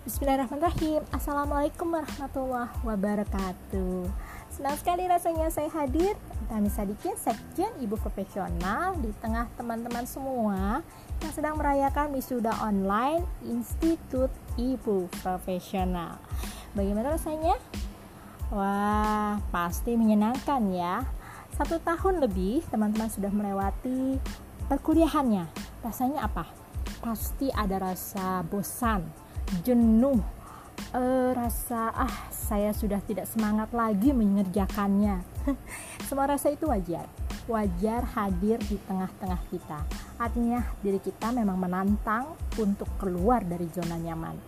Bismillahirrahmanirrahim. Assalamualaikum warahmatullahi wabarakatuh. Senang sekali rasanya saya hadir. Kami Sadikin, Sekjen Ibu Profesional Di tengah teman-teman semua Yang sedang merayakan wisuda online Institut Ibu Profesional. Bagaimana rasanya? Wah, pasti menyenangkan ya. Satu tahun lebih teman-teman sudah melewati perkuliahannya. Rasanya apa? Pasti ada rasa bosan jenuh uh, rasa ah saya sudah tidak semangat lagi mengerjakannya. Semua rasa itu wajar wajar hadir di tengah-tengah kita. Artinya diri kita memang menantang untuk keluar dari zona nyaman.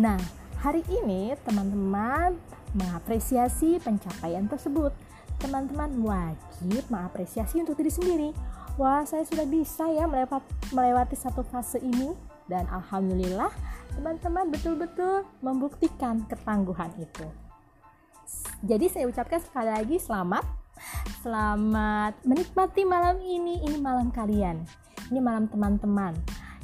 Nah hari ini teman-teman mengapresiasi pencapaian tersebut. Teman-teman wajib mengapresiasi untuk diri sendiri. Wah saya sudah bisa ya melewati, melewati satu fase ini dan alhamdulillah teman-teman betul-betul membuktikan ketangguhan itu. Jadi saya ucapkan sekali lagi selamat. Selamat menikmati malam ini. Ini malam kalian. Ini malam teman-teman.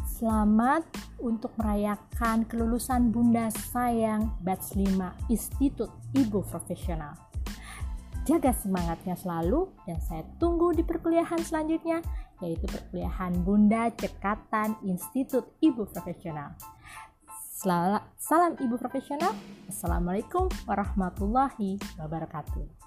Selamat untuk merayakan kelulusan Bunda Sayang Batch 5 Institut Ibu Profesional. Jaga semangatnya selalu dan saya tunggu di perkuliahan selanjutnya yaitu perkuliahan Bunda Cekatan Institut Ibu Profesional. Salam Ibu Profesional. Assalamualaikum warahmatullahi wabarakatuh.